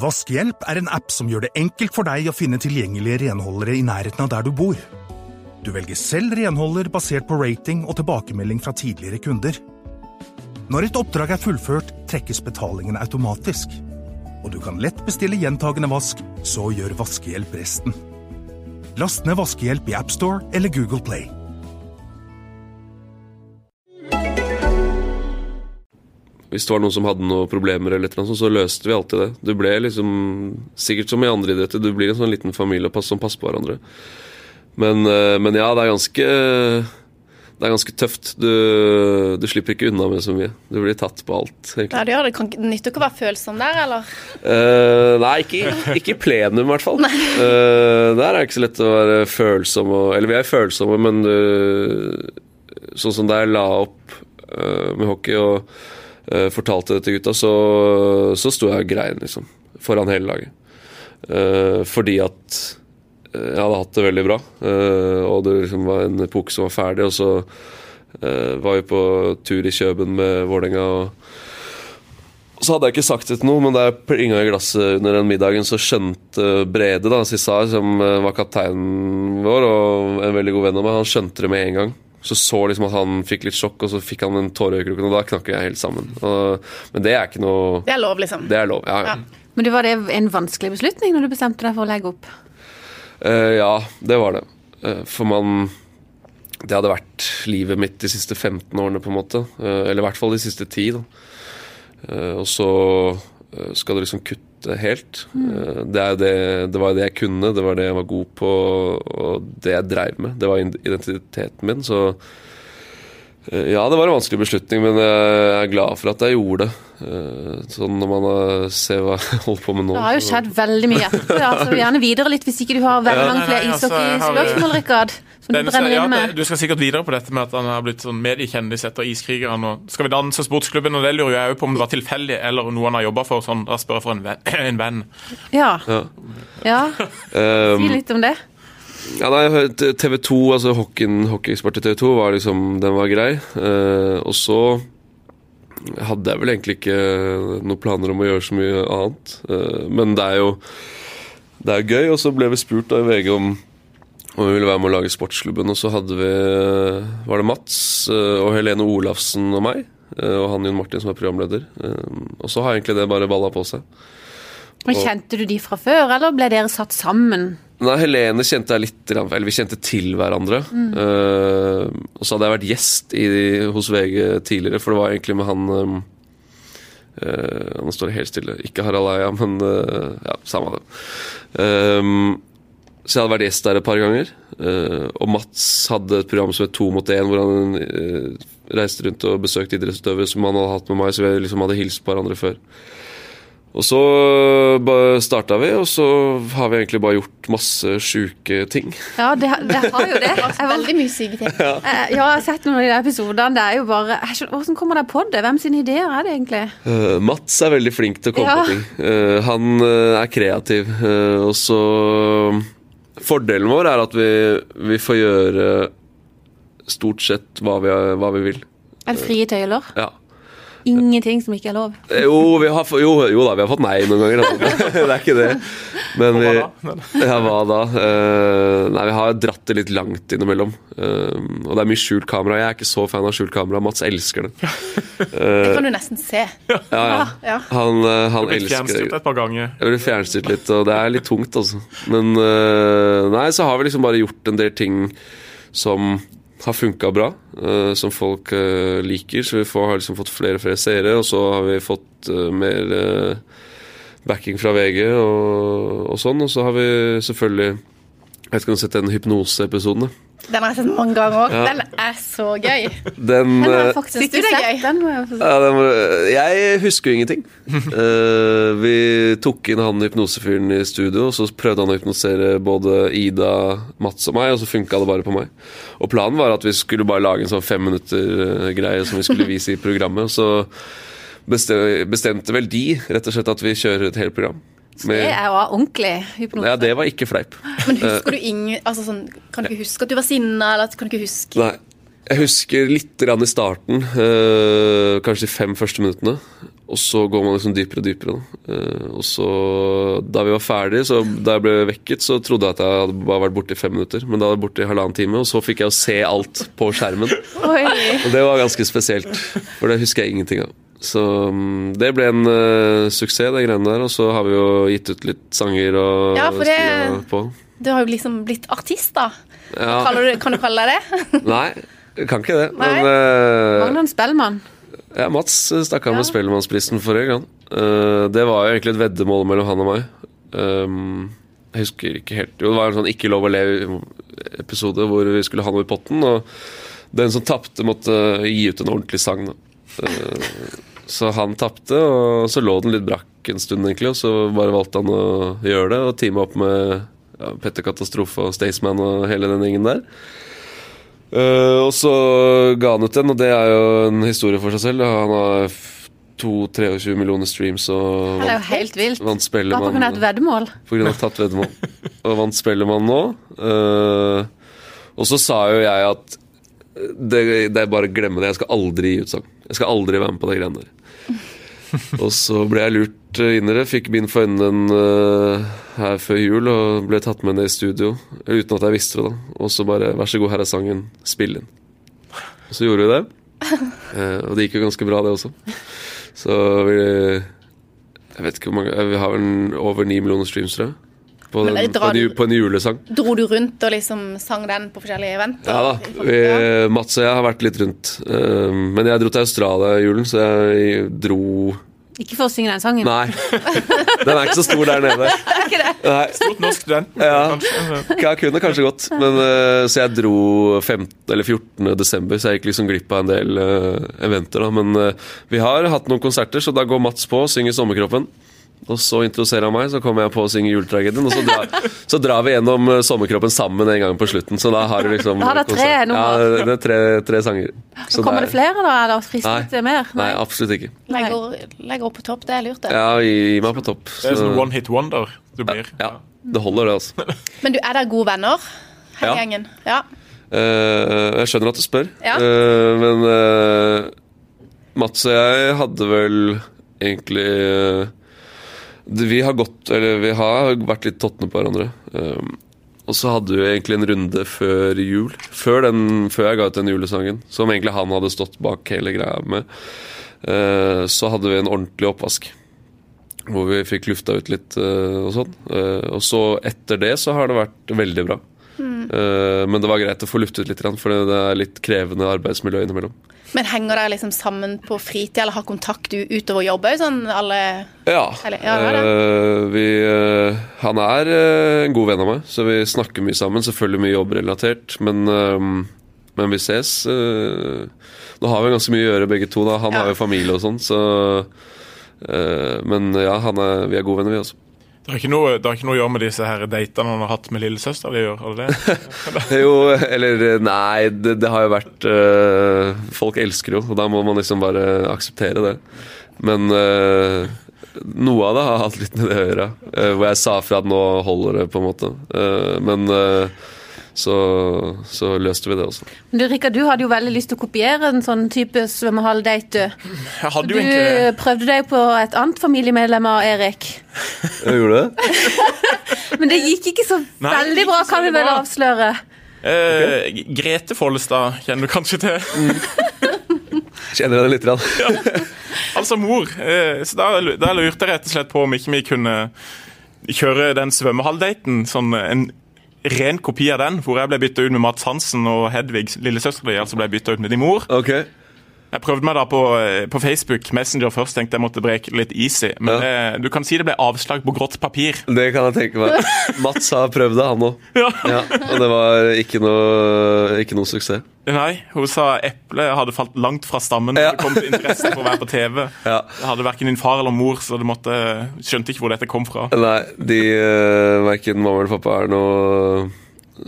Vaskehjelp er en app som gjør det enkelt for deg å finne tilgjengelige renholdere i nærheten av der du bor. Du velger selv renholder basert på rating og tilbakemelding fra tidligere kunder. Når et oppdrag er fullført, trekkes betalingen automatisk. Og du kan lett bestille gjentagende vask, så gjør Vaskehjelp resten. Last ned Vaskehjelp i AppStore eller Google Play. Hvis det var noen som hadde noen problemer, eller noe, så løste vi alltid det. Du ble liksom, Sikkert som i andre idretter, du blir en sånn liten familie som passer på hverandre. Men, eh, men ja, det er ganske Det er ganske tøft. Du, du slipper ikke unna med så mye. Du blir tatt på alt, egentlig. ja, det gjør det. Kan ikke nytte ikke å være følsom der, eller? Uh, nei, ikke, ikke i plenum, i hvert fall. Uh, der er det ikke så lett å være følsom. Og, eller vi er følsomme, men du, sånn som da jeg la opp uh, med hockey og fortalte det til gutta, så, så sto jeg og grein, liksom. Foran hele laget. Eh, fordi at eh, jeg hadde hatt det veldig bra, eh, og det liksom var en epoke som var ferdig. Og så eh, var vi på tur i Kjøben med Vålerenga. så hadde jeg ikke sagt det til noe, men da jeg plinga i glasset under den middagen, så skjønte Brede, da, Sissar, som eh, var kapteinen vår og en veldig god venn av meg, han skjønte det med en gang. Så så liksom at han fikk litt sjokk, og så fikk han en tåre i øyekroken, og da knakk jeg helt sammen. Og, men det er ikke noe Det er lov, liksom. Det er lov. Ja, ja. Ja. Men det var det en vanskelig beslutning når du bestemte deg for å legge opp? Uh, ja, det var det. Uh, for man Det hadde vært livet mitt de siste 15 årene, på en måte. Uh, eller i hvert fall de siste 10. Da. Eh, og så skal du liksom kutte helt. Mm. det, det, det var det jeg kunne, det var det jeg var god på, og det jeg dreiv med. Det var identiteten min. Så eh, ja, det var en vanskelig beslutning, men jeg er glad for at jeg gjorde det. Eh, Sånn når man eh, ser hva jeg holder på med nå. Det har jo skjedd veldig mye etterpå. Ja, så gjerne videre litt hvis ikke du har veldig mange flere altså, ishockeyspørsmål, Rikard. Som du brenner ja, inne med. du skal sikkert videre på dette med at han har blitt sånn mediekjendis etter Iskrigeren og Skal vi danse sportsklubben, og det lurer jeg jo på om det var tilfeldig, eller noe han har jobba for. sånn, Da spør jeg for en venn. En venn. Ja. Ja. ja. Um, Si litt om det. Ja, nei, TV 2, altså hockeyeksperten hockeyekspert i TV 2, var liksom, den var grei. Eh, og så hadde jeg vel egentlig ikke noen planer om å gjøre så mye annet. Eh, men det er jo det er gøy, og så ble vi spurt da i VG om om vi ville være med å lage sportsklubben, og så hadde vi var det Mats eh, og Helene Olafsen og meg, eh, og han Jon Martin som er programleder. Eh, og så har egentlig det bare balla på seg. Men Kjente du de fra før, eller ble dere satt sammen? Nei, Helene kjente jeg litt, eller vi kjente til hverandre. Eh, og så hadde jeg vært gjest i, hos VG tidligere, for det var egentlig med han um, uh, Nå står det helt stille. Ikke Harald Eia, men uh, ja, samme det. Um, så jeg hadde vært gjest der et par ganger. og Mats hadde et program som het To mot én, hvor han reiste rundt og besøkte idrettsutøvere som han hadde hatt med meg, så vi liksom hadde hilst på hverandre før. Og så starta vi, og så har vi egentlig bare gjort masse sjuke ting. Ja, det, det har jo det. Jeg var, Veldig mye syke ting. Eh, ja, jeg har sett noen av de der episodene. Det er jo bare Hvordan kommer dere på det? Hvem sine ideer er det egentlig? Uh, Mats er veldig flink til å komme Ja. på ting. Uh, han eh, er kreativ. Uh, og så Fordelen vår er at vi, vi får gjøre stort sett hva vi, hva vi vil. Er det frie tøyler? Ja. Ingenting som ikke er lov? Eh, Jo, vi har, jo, jo da, vi har fått nei noen ganger. Det er ikke det. Men vi, ja, hva da? Eh, nei, vi har dratt det litt langt innimellom. Eh, og det er mye skjult kamera. Jeg er ikke så fan av skjult kamera. Mats elsker det. Det kan du nesten se. Ja, ja. Ja. Han, han Blitt elsker det. et par ganger. Jeg blir fjernstyrt litt, og det er litt tungt, altså. Men nei, så har vi liksom bare gjort en del ting som har funka bra, øh, som folk øh, liker. Så vi får, har liksom fått flere og flere seere, og så har vi fått øh, mer backing fra VG og, og sånn. Og så har vi selvfølgelig Jeg vet ikke om du har sett den hypnoseepisoden? Den har jeg sett mange ganger òg. Ja. Den er så gøy. Den Den har jeg faktisk du er sett. gøy? Den må jeg. Ja, den var, jeg husker jo ingenting. uh, vi tok inn han hypnosefyren i studio, og så prøvde han å hypnosere både Ida, Mats og meg, og så funka det bare på meg. Og planen var at vi skulle bare lage en sånn fem minutter-greie som vi skulle vise i programmet. Og så bestemte vel de rett og slett at vi kjører et helt program. Det Med, er jo ordentlig hypnose. ja, det var ikke fleip. Men husker du ingen altså sånn, Kan du ikke huske at du var sinna, eller kan du ikke huske Nei. Jeg husker litt i starten, øh, kanskje de fem første minuttene. Og så går man liksom dypere og dypere. Eh, og så, da vi var ferdige, så da jeg ble vekket, så trodde jeg at jeg hadde bare vært borte i fem minutter. Men da var jeg borte i halvannen time, og så fikk jeg å se alt på skjermen. Oi. Og det var ganske spesielt, for det husker jeg ingenting av. Så mm, det ble en uh, suksess, det greiene der. Og så har vi jo gitt ut litt sanger og Ja, for det- på. Du har jo liksom blitt artist, da. Ja, du, kan du kalle deg det? nei, jeg kan ikke det. Nei. Men uh, Magnan Spellmann. Ja, Mats stakk av med Ja. Spellemannsprisen forrige gang. Uh, det var jo egentlig et veddemål mellom han og meg. Um, jeg husker ikke helt Jo, det var en sånn Ikke lov å le-episode hvor vi skulle ha noe i potten. Og den som tapte, måtte gi ut en ordentlig sang. Da. Eh, så han tapte, og så lå den litt brakk en stund, egentlig. Og så bare valgte han å gjøre det, og teame opp med ja, Petter Katastrofe og Staysman og hele den gjengen der. Uh, og så ga han ut den, og det er jo en historie for seg selv. Han har f- to 23 millioner streams og Det er jo vant, helt vilt. vant Bare på grunn av et Spellemann veddemål. av tatt veddemål. Og vant Spellemann nå. Uh, og så sa jo jeg at det, det er bare å glemme det. Jeg skal aldri gi ut sang. Jeg skal aldri være med på de greiene der. Og så ble jeg lurt eh, inn i det. Fikk bind for øynene uh, her før jul og ble tatt med ned i studio uten at jeg visste det. da Og så bare 'vær så god, her er sangen, spill inn'. Og så gjorde vi det. Uh, og det gikk jo ganske bra, det også. Så vi Jeg vet ikke hvor mange Vi har vel over ni millioner streams, tror jeg. På, den, drar på, en, på en julesang. Dro du rundt og liksom sang den på forskjellige eventer? Ja da. Vi, Mats og jeg har vært litt rundt. Eh, men jeg dro til Australia i julen, så jeg dro Ikke for å synge den sangen. Nei. Den er ikke så stor der nede. Nei. Stort norsk den. Ja. Jeg kunne kanskje gått, men eh, så jeg dro 15. eller 14. desember, så jeg gikk liksom glipp av en del uh, eventer. da, Men uh, vi har hatt noen konserter, så da går Mats på og synger 'Sommerkroppen'. Og så introduserer han meg, så kommer jeg på å synge 'Juletragedien'. Og så drar, så drar vi gjennom eh, 'Sommerkroppen' sammen en gang på slutten. Så da har du liksom Da har det tre nummer. Ja, det det er tre, tre sanger. Så kommer det flere, da? Er det Nei. til mer? Nei, absolutt ikke. Legger, legger opp på topp, det er lurt, det. Ja, gi, gi meg på topp. Det er Så- sånn one hit wonder du blir. ja, det holder, det, altså. Men du, er der gode venner, hele Ja. gjengen? Ja. Uh, jeg skjønner at du spør, Ja. uh, men uh, Mats og jeg hadde vel egentlig det- Vi har gått Eller vi har vært litt tottene på hverandre. Eh, og så hadde vi egentlig en runde før jul. Før, den, før jeg ga ut den julesangen, som egentlig han hadde stått bak hele greia med. Eh, så hadde vi en ordentlig oppvask. Hvor vi fikk lufta ut litt eh, og sånn. Eh, og så etter det så har det vært veldig bra. Mm. men det var greit å få luftet litt, for det er litt krevende arbeidsmiljø innimellom. Men henger dere liksom sammen på fritid, eller har kontakt utover jobb òg? Sånn alle Ja. Eller- ja, det det. eh, vi, eh, han er eh, en god venn av meg, så vi snakker mye sammen. Selvfølgelig mye jobbrelatert, men, men vi ses. nå har vi ganske mye å gjøre begge to. Da. Han Ja. har jo familie og sånn, så men ja, han er, vi er gode venner, vi også. Det har, ikke noe, ikke noe å gjøre med disse her datene han har hatt med lillesøster det gjør, eller det? Jo, eller nei, det, det har jo vært øh, Folk elsker jo, og da må man liksom bare akseptere det. Men øh, noe av det har hatt litt med det å gjøre. øh, hvor jeg sa fra at nå holder det, på en måte. Men så, så løste vi det også. Men du, Rikard, du hadde jo veldig lyst til å kopiere en sånn type svømmehall-date. du. Jeg hadde Du jo egentlig det. prøvde deg på et annet familiemedlem av Erik. Jeg gjorde det? Men det gikk ikke så Nei, veldig bra, kan vi vel bra. avsløre. Eh, Grete Follestad kjenner du kanskje til. Kjenner jeg det litt? ja. Altså mor. Eh, så da, da lurte jeg rett og slett på om ikke vi kunne kjøre den svømmehalldaten. Sånn en ren kopi av den, hvor jeg ble bytta ut med Mats Hansen og Hedvig, lillesøstera di, altså ble bytta ut med din mor. Ok. Jeg prøvde meg da på, eh, på Facebook Messenger først, tenkte jeg måtte breke litt easy. Men det, du kan si det ble avslag på grått papir. Det kan jeg tenke meg. Mats har prøvd det, han òg. Ja. Ja, og det var ikke noe, ikke noe suksess. Nei, hun sa eplet hadde falt langt fra stammen. Ja. Ja. Det kom til interesse for å være på TV. Ja. Det hadde verken din far eller mor, så du måtte, skjønte ikke hvor dette kom fra. Nei, de uh, verken mamma eller pappa er noe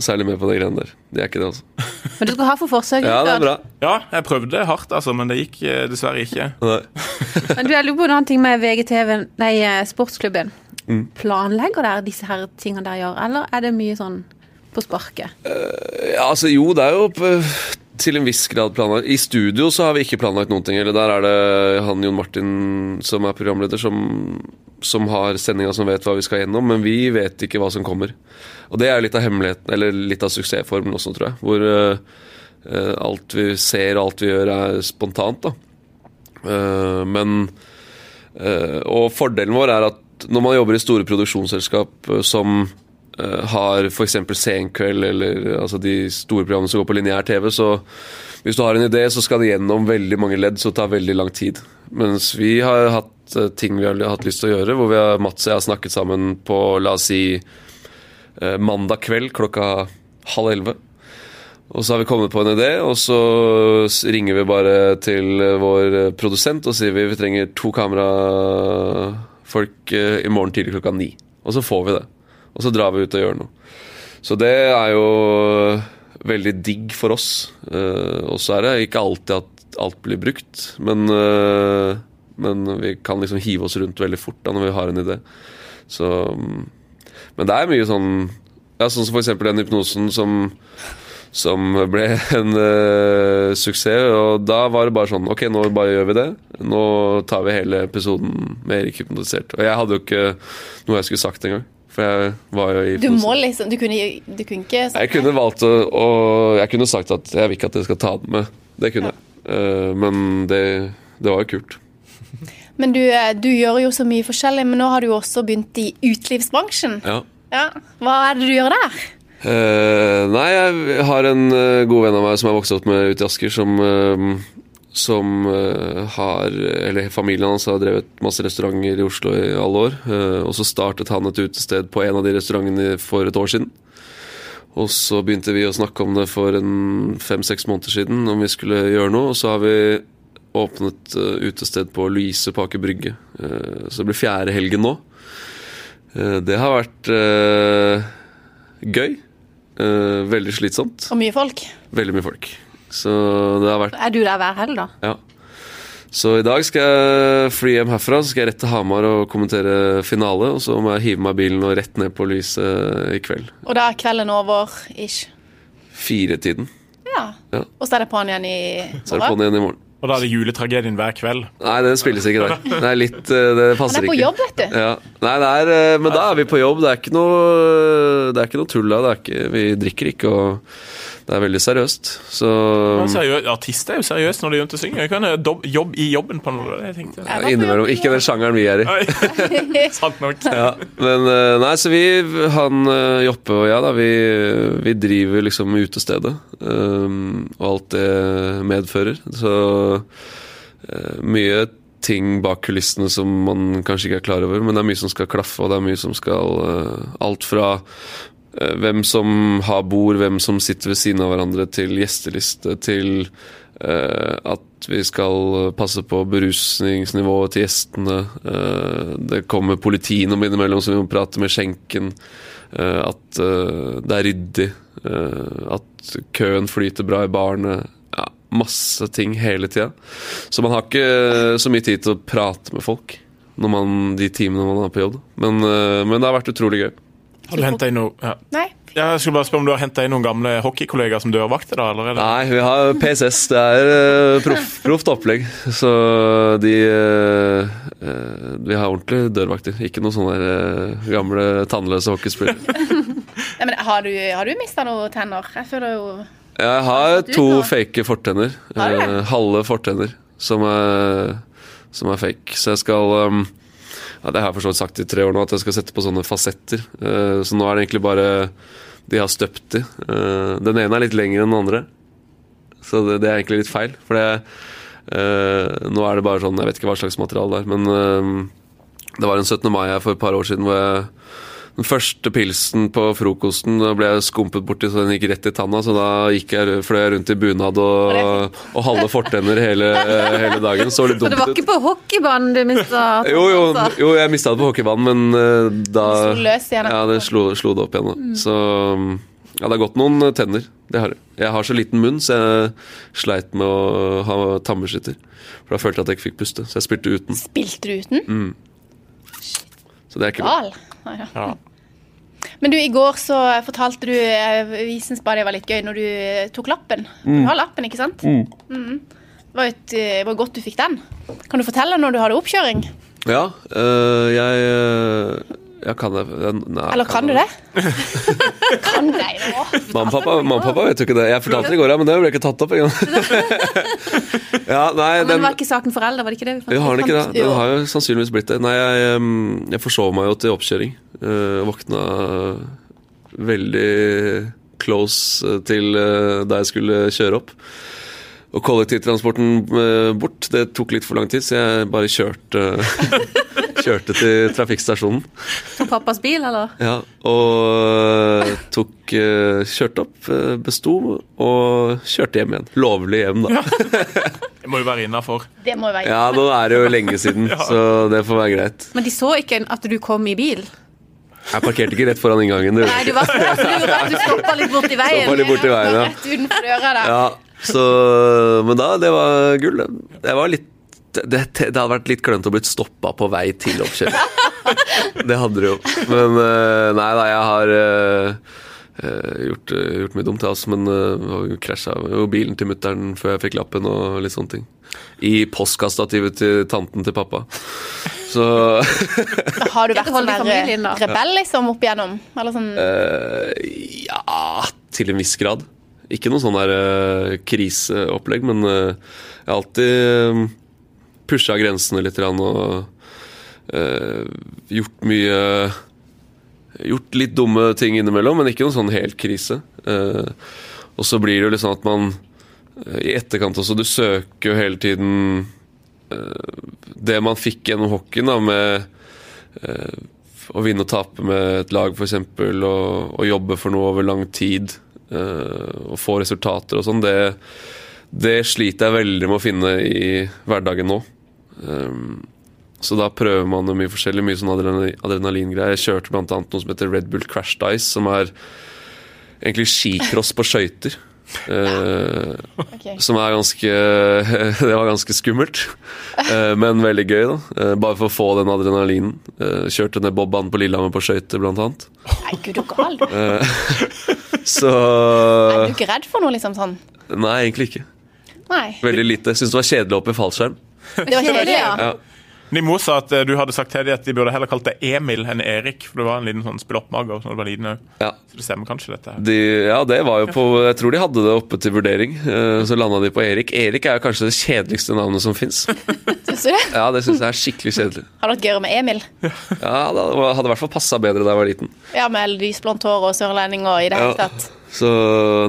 særlig med på de greiene der. Det er ikke det, altså. Men du skal ha for forsøket. Ja, det er bra. Ja, jeg prøvde hardt, altså, men det gikk eh, dessverre ikke. Nei. Men du, jeg lurer på en annen ting med VGTV, nei, eh, sportsklubben. Mm. Planlegger dere disse her tingene dere gjør, eller er det mye sånn på sparket? Ja, altså jo, det er jo på, til en viss grad planlagt. I studio så har vi ikke planlagt noen ting. Eller der er det han Jon Martin som er programleder, som, som har sendinga som vet hva vi skal gjennom, men vi vet ikke hva som kommer. Og det er litt av hemmeligheten, eller litt av suksessformen også, tror jeg. Hvor eh, alt vi ser og alt vi gjør er spontant, da. Uh, men uh, Og fordelen vår er at når man jobber i store produksjonsselskap som uh, har f.eks. Senkveld eller altså de store programmene som går på lineær TV, så hvis du har en idé, så skal det gjennom veldig mange ledd, så det tar veldig lang tid. Mens vi har hatt ting vi har hatt lyst til å gjøre, hvor vi har, Mats og jeg har snakket sammen på la oss si eh, mandag kveld klokka halv elleve. Og så har vi kommet på en idé, og så ringer vi bare til eh, vår eh, produsent og sier vi vi trenger to kamerafolk eh, i morgen tidlig klokka ni. Og så får vi det. Og så drar vi ut og gjør noe. Så det er jo veldig digg for oss. Eh, og så er det ikke alltid at alt blir brukt, men, eh, men vi kan liksom hive oss rundt veldig fort da når vi har en idé. Så Men det er mye sånn Ja, sånn som for eksempel den hypnosen som som ble en uh, suksess. Og da var det bare sånn Ok, nå bare gjør vi det. Nå tar vi hele episoden med Erik hypnotisert. Og jeg hadde jo ikke noe jeg skulle sagt engang. For jeg var jo i Du må liksom Du kunne, du kunne ikke sagt Jeg kunne valgt å, og Jeg kunne sagt at jeg vil ikke at dere skal ta den med. Det kunne jeg. Uh, men det, det var jo kult. Men du, eh, du gjør jo så mye forskjellig, men nå har du jo også begynt i utelivsbransjen. Ja. Ja. Hva er det du gjør der? Uh, nei, jeg har en uh, god venn av meg som jeg vokste opp med ute i Asker, som, uh, som har Eller familien hans har drevet masse restauranter i Oslo i alle år. og så startet han et utested på en av de restaurantene for et år siden. Og så begynte vi å snakke om det for en fem-seks måneder siden, om vi skulle gjøre noe. Og så har vi åpnet eh, utested på Louise på Aker Brygge. Eh, så det blir fjerde helgen nå. Eh, det har vært gøy. Eh, veldig slitsomt. Og mye folk. Veldig mye folk. Så det har vært Er du der hver helg, da? Ja. Så i dag skal jeg fly hjem herfra, så skal jeg rett til Hamar og kommentere finale. Og så må jeg hive meg i bilen og rett ned på lyset i kveld. Og da er kvelden over ish. Firetiden. Ja. Ja. Og så er det på'n igjen i Så er det på'n igjen i morgen. Og da er det juletragedien hver kveld. Nei, det spilles ikke der. dag. Det er litt det passer ikke. Han er på ikke. jobb, vet du. Ja. Nei, det er, eh, men da er vi på jobb. Det er ikke noe, det er ikke noe tull da. Det er ikke, vi drikker ikke, og det er veldig seriøst. Så seriø- Artister er jo seriøst når de begynner å synge. Jeg kan jobb i jobben på noe. Jeg tenkte. Jeg innimellom. Ikke den sjangeren vi er i. Sant nok. Ja, men eh, nei, så vi, han eh, Joppe og jeg, da, vi, vi driver liksom utestedet. um, og alt det medfører. Så uh, mye ting bak kulissene som man kanskje ikke er klar over, men det er mye som skal klaffe, og det er mye som skal uh, Alt fra hvem som har bord, hvem som sitter ved siden av hverandre, til gjesteliste, til eh, at vi skal passe på berusningsnivået til gjestene. eh, det kommer politi innom innimellom, så vi må prate med skjenken. eh, at eh, det er ryddig. eh, at køen flyter bra i barene. Ja, masse ting hele tida. Så man har ikke så mye tid til å prate med folk når man, de timene man er på jobb. Men, eh, men det har vært utrolig gøy. Har du hentet inn noe ja. Nei. Jeg skulle bare spørre om du har henta inn noen gamle hockeykollegaer som dørvakter? da, eller? er Nei, vi har PSS. Det er uh, proff, proft opplegg. Så de eh, eh, Vi har ordentlige dørvakter. Ikke noen sånne eh, gamle tannløse hockeyspillere. Nei, men har du, har du mista noen tenner? Jeg føler jo Jeg har to fake fortenner. Eh, halve fortenner som er, som er fake. Så jeg skal um, ja, Det har jeg for så vidt sagt i tre år nå, at jeg skal sette på sånne fasetter. Eh, så nå er det egentlig bare de har støpt de. Eh, den ene er litt lengre enn den andre. Så det, er egentlig litt feil. For det, eh, nå er det bare sånn Jeg vet ikke hva slags materiale det er, men det var en 17. mai her for et par år siden hvor jeg den første pilsen på frokosten da ble jeg skumpet borti, så den gikk rett i tanna. Så da gikk jeg, fløy jeg rundt i bunad og, og halve fortenner hele, hele dagen. Så litt Så det dumt var ikke på hockeybanen du mista Jo, jo, jo, jeg mista det på hockeybanen, men eh, da Ja, det slo, slo det opp igjen. Da. Så mm, ja, det har gått noen tenner. Det har det. Jeg har så liten munn, så jeg sleit med å ha tannbeskytter. For da følte jeg at jeg ikke fikk puste, så jeg spilte uten. Spilte du uten? Mm. Så det er ikke bra. Nei, ja. Ja. Men du, i går så fortalte du eh, Vi syns bare det var litt gøy når du eh, tok lappen. Mm. Du har lappen, ikke sant? Mhm. Det var et, eh, det var godt du fikk den. Kan du fortelle når du hadde oppkjøring? Ja, øh, jeg øh, Ja, kan jeg nei, Eller kan du det? kan jeg det òg? Mamma og pappa, mamma og pappa vet jo ikke det. Jeg fortalte det i går, ja, men det ble ikke tatt opp engang. ja, nei, Men den, var ikke saken foreldre, var det ikke det? vi har den ikke det? Den har jo sannsynligvis blitt det. Nei, jeg, jeg forsov meg jo til oppkjøring. Uh, våkna veldig close øh, til da jeg skulle kjøre opp. Og kollektivtransporten øh, bort, det tok litt for lang tid, så jeg bare kjørte Kjørte til trafikkstasjonen. Tok pappas bil, eller? Ja, og øh, tok øh, Kjørte opp, besto og kjørte hjem igjen. Lovlig hjem, da. Det må jo være innafor. Ja, nå er det jo lenge siden, så det får være greit. Men de så ikke at du kom i bil? Jeg parkerte ikke rett foran inngangen. Du. Nei, du var så lur at du stoppa litt borti Stoppa veien. litt borti veien, ja. Rett utenfor døra der. ja. Så, men da, det var gull. det. Var litt det, det hadde vært litt klønete å blitt stoppa på vei til oppkjøring. Det hadde det jo. Men øh, nei da, jeg har øh, øh, gjort, gjort mye dumt, jeg, også. Men uh, krasja jo bilen til mutter'n før jeg fikk lappen og litt sånne ting. I postkassestativet til tanten til pappa. Så Har du vært sånn familien, rebell liksom opp igjennom? Eller sånn Eh, ja, til en viss grad. Ikke noe sånn der eh, kriseopplegg, men eh, jeg har alltid uh, pusha grensene litt og eh, gjort mye Gjort litt dumme ting innimellom, men ikke noen sånn helt krise. Eh, og så blir det jo litt sånn at man eh, i etterkant også Du søker jo hele tiden eh, det man fikk gjennom hockeyen, da, med eh, å vinne og tape med et lag, f.eks., og, og jobbe for noe over lang tid, eh, og få resultater og sånn, det, det sliter jeg veldig med å finne i hverdagen nå. Um, så da prøver man mye forskjellig, mye sånn adrenalin, adrenalingreier. Jeg kjørte annet noe som heter Red Bull Crash Dice, som er egentlig skicross på skøyter. Uh, okay. som er ganske Det var ganske skummelt, uh, men veldig gøy, da. uh, bare for å få den adrenalinen. Eh, kjørte ned Bobbanen på Lillehammer på skøyter, blant annet. Nei, gud, du gal. Så Er du ikke redd for noe liksom sånn? Nei, egentlig ikke. Nei. Veldig lite. Syns det var kjedelig å hoppe i fallskjerm. Det var kjedelig, ja. Ja. Din mor sa at eh, du hadde sagt til dem at de burde heller kalt deg Emil enn Erik, for det var en liten sånn spilloppmager når du var liten òg. Ja. Så det stemmer kanskje, dette. De, ja, det var jo på Jeg tror de hadde det oppe til vurdering. Eh, Så landa de på Erik. Erik er jo kanskje det kjedeligste navnet som fins. Syns du det? Ja, det syns jeg er skikkelig kjedelig. Hadde vært gøyere med Emil. Ja, Det hadde i hvert fall passa bedre da jeg var liten. Ja, med lysblondt hår og sørlending og i det hele Ja. tatt. Så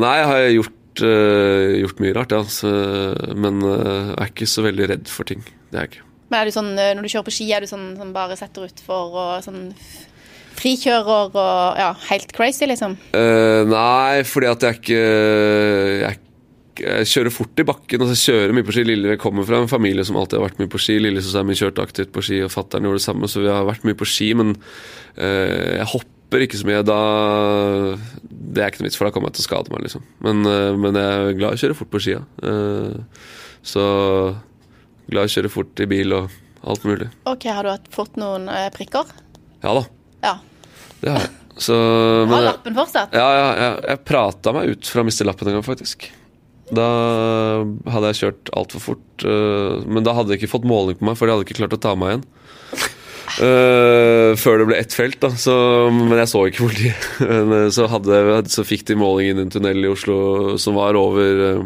nei, jeg har gjort, Uh, gjort mye rart, ja. Så, men uh, jeg er ikke så veldig redd for ting. Det er jeg ikke. Men er du sånn, eh, når du kjører på ski, er du sånn som bare setter utfor og sånn frikjører og ja, helt crazy, liksom? Uh, nei, fordi at jeg ikke Jeg jeg kjører fort i bakken. altså jeg kjører mye på ski. Lille kommer fra en familie som alltid har vært mye på ski. Lillesøsteren min kjørte aktivt på ski, og fattern gjorde det samme, så vi har vært mye på ski. Men uh, jeg hopper ikke så mye. Da Det er ikke noe vits, for da kommer jeg til å skade meg, liksom. Men, uh, men jeg er glad i å kjøre fort på skia. Eh, så glad i å kjøre fort i bil og alt mulig. OK, har du fått noen eh, prikker? Ja da, Ja. det har jeg. Så, Har lappen fortsatt? Ja, ja, ja, jeg prata meg ut fra å miste lappen en gang, faktisk. Da hadde jeg kjørt altfor fort. Uh, men da hadde jeg ikke fått måling på meg, for de hadde ikke klart å ta meg igjen. Uh, før det ble ett felt, da. Så, men jeg så ikke politiet. Men, så, hadde, så fikk de måling inn i en tunnel i Oslo som var over, øh,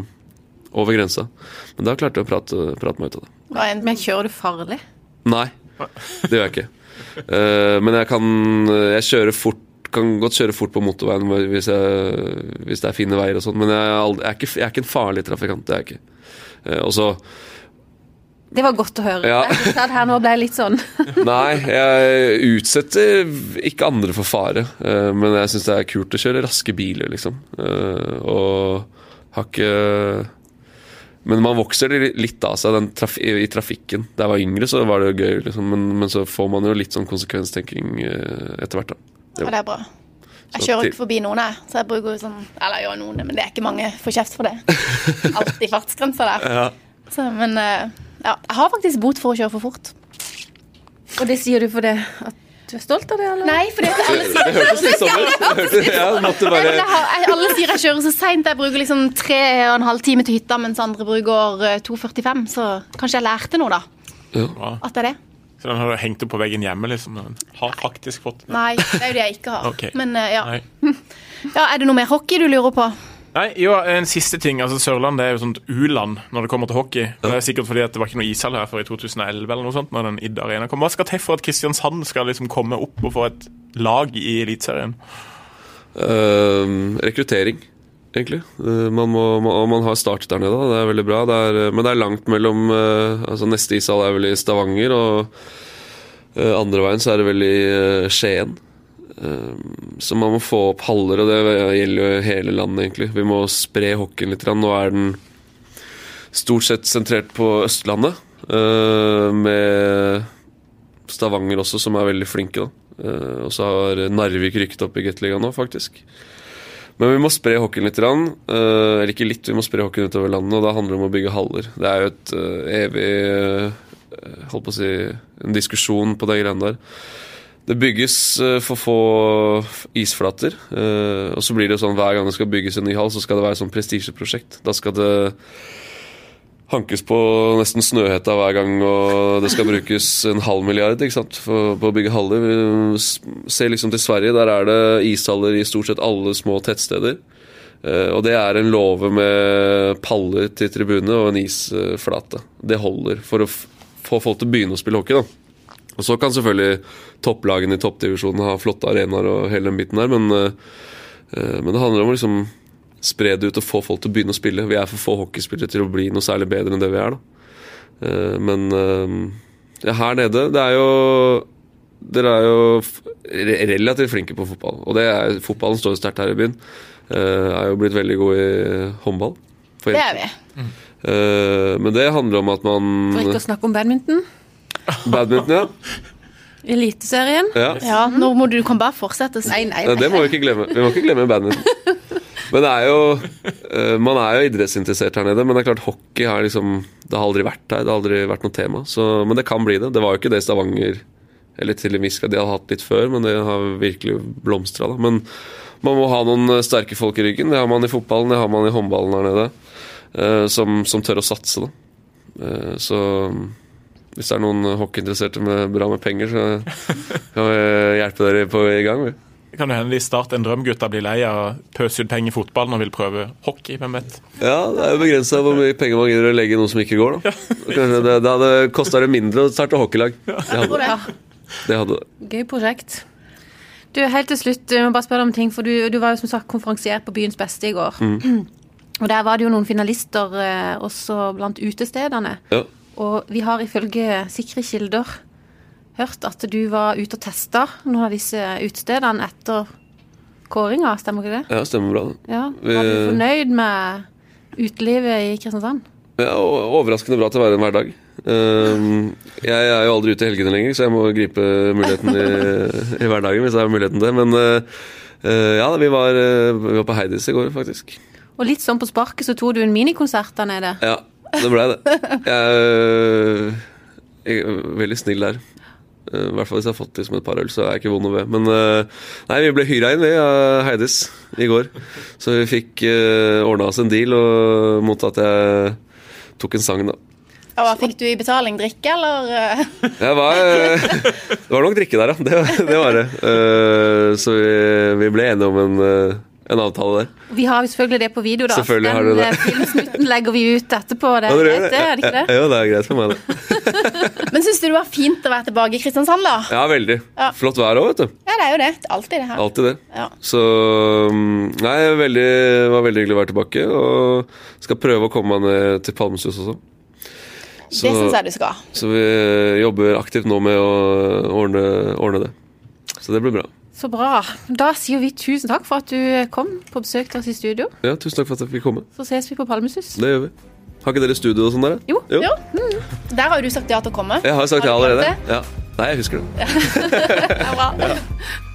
over grensa. Men da klarte jeg å prate, prate meg ut av det. Men kjører du farlig? Nei, det gjør jeg ikke. Eh, men jeg kan Jeg kjører fort kan godt kjøre fort på motorveien hvis, jeg, hvis det er fine veier og sånn, men jeg er, aldri, jeg, er ikke, jeg er ikke en farlig trafikant. Det er jeg ikke. Eh, og så Det var godt å høre. Ja. Jeg at her nå ble jeg litt sånn Nei, jeg utsetter ikke andre for fare, eh, men jeg syns det er kult å kjøre raske biler, liksom. Og har ikke Men man vokser litt av seg den traf i trafikken. Da jeg var yngre, så var det jo gøy, liksom, men, men så får man jo litt sånn konsekvenstenking eh, etter hvert, da. ja, det er bra. Jeg Så kjører ikke forbi noen, jeg. Så jeg bruker jo sånn Eller jo, noen men det er ikke mange får kjeft for det. Alltid fartsgrensa der. Så, men eh, ja, jeg har faktisk bot for å kjøre for fort. Og det sier du for det? at du er stolt av det, eller? Nei, fordi at alle sier Det hørtes litt sånn ut. Det Jeg måtte bare alle sier jeg kjører så seint. Jeg bruker liksom tre og en halv time til hytta, mens andre bruker eh, 2,45. Så kanskje jeg lærte noe, da. Ja. At det er det. Så den har du hengt opp på veggen hjemme, liksom. Den har faktisk fått Nei, det er jo det jeg ikke har. Okay. Men eh, ja. Ja. Er det noe mer hockey du lurer på? Nei, jo, en siste ting. altså Sørlandet er jo sånt u-land når det kommer til hockey. Det er sikkert fordi at det var ikke noe ishall her før i 2011, eller noe sånt, når den Id Arena kom. Hva skal til for at Kristiansand skal liksom komme opp og få et lag i Eliteserien? Eh, rekruttering, egentlig. Eh, man, må, man, man har startet der nede, det er veldig bra. Det er, eh, men det er langt mellom eh, altså Neste ishall er vel i Stavanger, og andre veien så er det vel i Skien. Eh, så man må få opp haller, og det gjelder jo hele landet, egentlig. Vi må spre hockeyen litt. Nå er den stort sett sentrert på Østlandet, eh, med Stavanger også, som er veldig flinke. Eh, og så har Narvik rykket opp i Gateligaen nå, faktisk. Men vi må spre hockeyen litt. Eh, eller ikke litt, vi må spre hockeyen utover landet, og da handler det om å bygge haller. Det er jo et evig holdt på å si, en diskusjon på de greiene der. Det bygges eh, for få isflater. eh, og så blir det sånn hver gang det skal bygges en ny hall, så skal det være sånn prestisjeprosjekt. Da skal det hankes på nesten Snøhetta hver gang, og det skal brukes en halv milliard ikke sant, for, på å bygge haller. Vi ser liksom til Sverige, der er det ishaller i stort sett alle små tettsteder. Eh, og det er en låve med paller til tribunene og en isflate. Det holder for å få folk til å begynne å spille hockey. da. Og så kan selvfølgelig topplagene i toppdivisjonen har flotte arenaer og hele den biten der, men, eh, eh, men det handler om å liksom spre det ut og få folk til å begynne å spille. Vi er for få hockeyspillere til å bli noe særlig bedre enn det vi er, da. Eh, Men ja, her nede Det er jo Dere er jo relativt flinke på fotball. Og det er, fotballen står jo sterkt her i byen. Eh, Er jo blitt veldig god i håndball. For Det er vi. Eh, Men det handler om at man For ikke å snakke om badminton. Badminton, ja. Eliteserien. ja. Ja, nå må du, kan bare fortsette. Nei, nei, Ja, nei. det må vi ikke glemme. Vi må ikke glemme badminton. Men det er jo eh, Man er jo idrettsinteressert her nede, men det er klart hockey har liksom Det har aldri vært her. Det har aldri vært noe tema. Så, men det kan bli det. Det var jo ikke det Stavanger Eller til en viss grad. De har hatt litt før, men det har virkelig blomstra. Men man må ha noen eh, sterke folk i ryggen. Det har man i fotballen, det har man i håndballen her nede. eh, som, som tør å satse, da. Eh, så hvis det er noen hockeyinteresserte med bra med penger, så kan vi hjelpe dere på i gang. Vi. Det kan jo hende de starter en drømgutta blir lei av å pøse ut penger i fotballen og vil prøve hockey. hvem vet? Ja, det er jo begrensa hvor mye penger man gidder å legge i noe som ikke går. da Kanskje det, det hadde kosta det mindre å starte hockeylag. Det hadde det. det, hadde det. Gøy prosjekt. Du, Helt til slutt, jeg må bare spørre deg om ting, for du, du var jo som sagt konferansier på Byens beste i går. Og Der var det jo noen finalister eh, også blant utestedene. Ja. Og vi har ifølge sikre kilder hørt at du var ute og testa noen av disse utestedene etter kåringa, stemmer ikke det? ja, stemmer bra. Ja, Var du fornøyd med utelivet i Kristiansand? Ja, overraskende bra til å være en hverdag. Um, jeg er jo aldri ute i helgene lenger, så jeg må gripe muligheten i, i hverdagen hvis jeg har muligheten til det. Men uh, uh, ja, vi var, vi var på Heidis i går, faktisk. Og litt sånn på sparket så tok du en minikonsert der nede. Ja, det blei det. Jeg, jeg er veldig snill der. Uh, I hvert fall hvis jeg har fått liksom et par øl, så er jeg ikke vond å be. Men uh, nei, vi ble hyra inn vi av Heidis i går. Så vi fikk uh, ordna oss en deal og mot at jeg tok en sang, da. Og hva fikk du i betaling? Drikke, eller? eh? Jeg var, eh, det var nok drikke der, ja. Det, det var det. Eh, Så vi, vi ble enige om en, eh, en avtale der. Vi har jo selvfølgelig det på video, da. Selvfølgelig har Den du det. eh, filmsnutten legger vi ut etterpå. Det er greit, det, er det ikke det? Ja, Jo, det er greit for meg, det. Men syns du det var fint å være tilbake i Kristiansand, da? Ja, veldig. Ja. Flott vær òg, vet du. Ja, det er jo det. Alltid det her. Alltid det. Ja. Så mm, Nei, veldig, det var veldig hyggelig å være tilbake. Og skal prøve å komme meg ned til Palmesus også. Så, Det syns jeg du skal. så vi jobber aktivt nå med å ordne, ordne det. Så det blir bra. Så bra. Da sier vi tusen takk for at du kom på besøk til oss i studio. Ja, Tusen takk for at jeg fikk komme. Så ses vi på Palmesus. Det gjør vi. Har ikke dere studio og sånn der? Jo. jo. Jo. Der har du sagt ja til å komme. Jeg har sagt Har ja allerede. Ja. Nei, jeg husker det. Det er bra.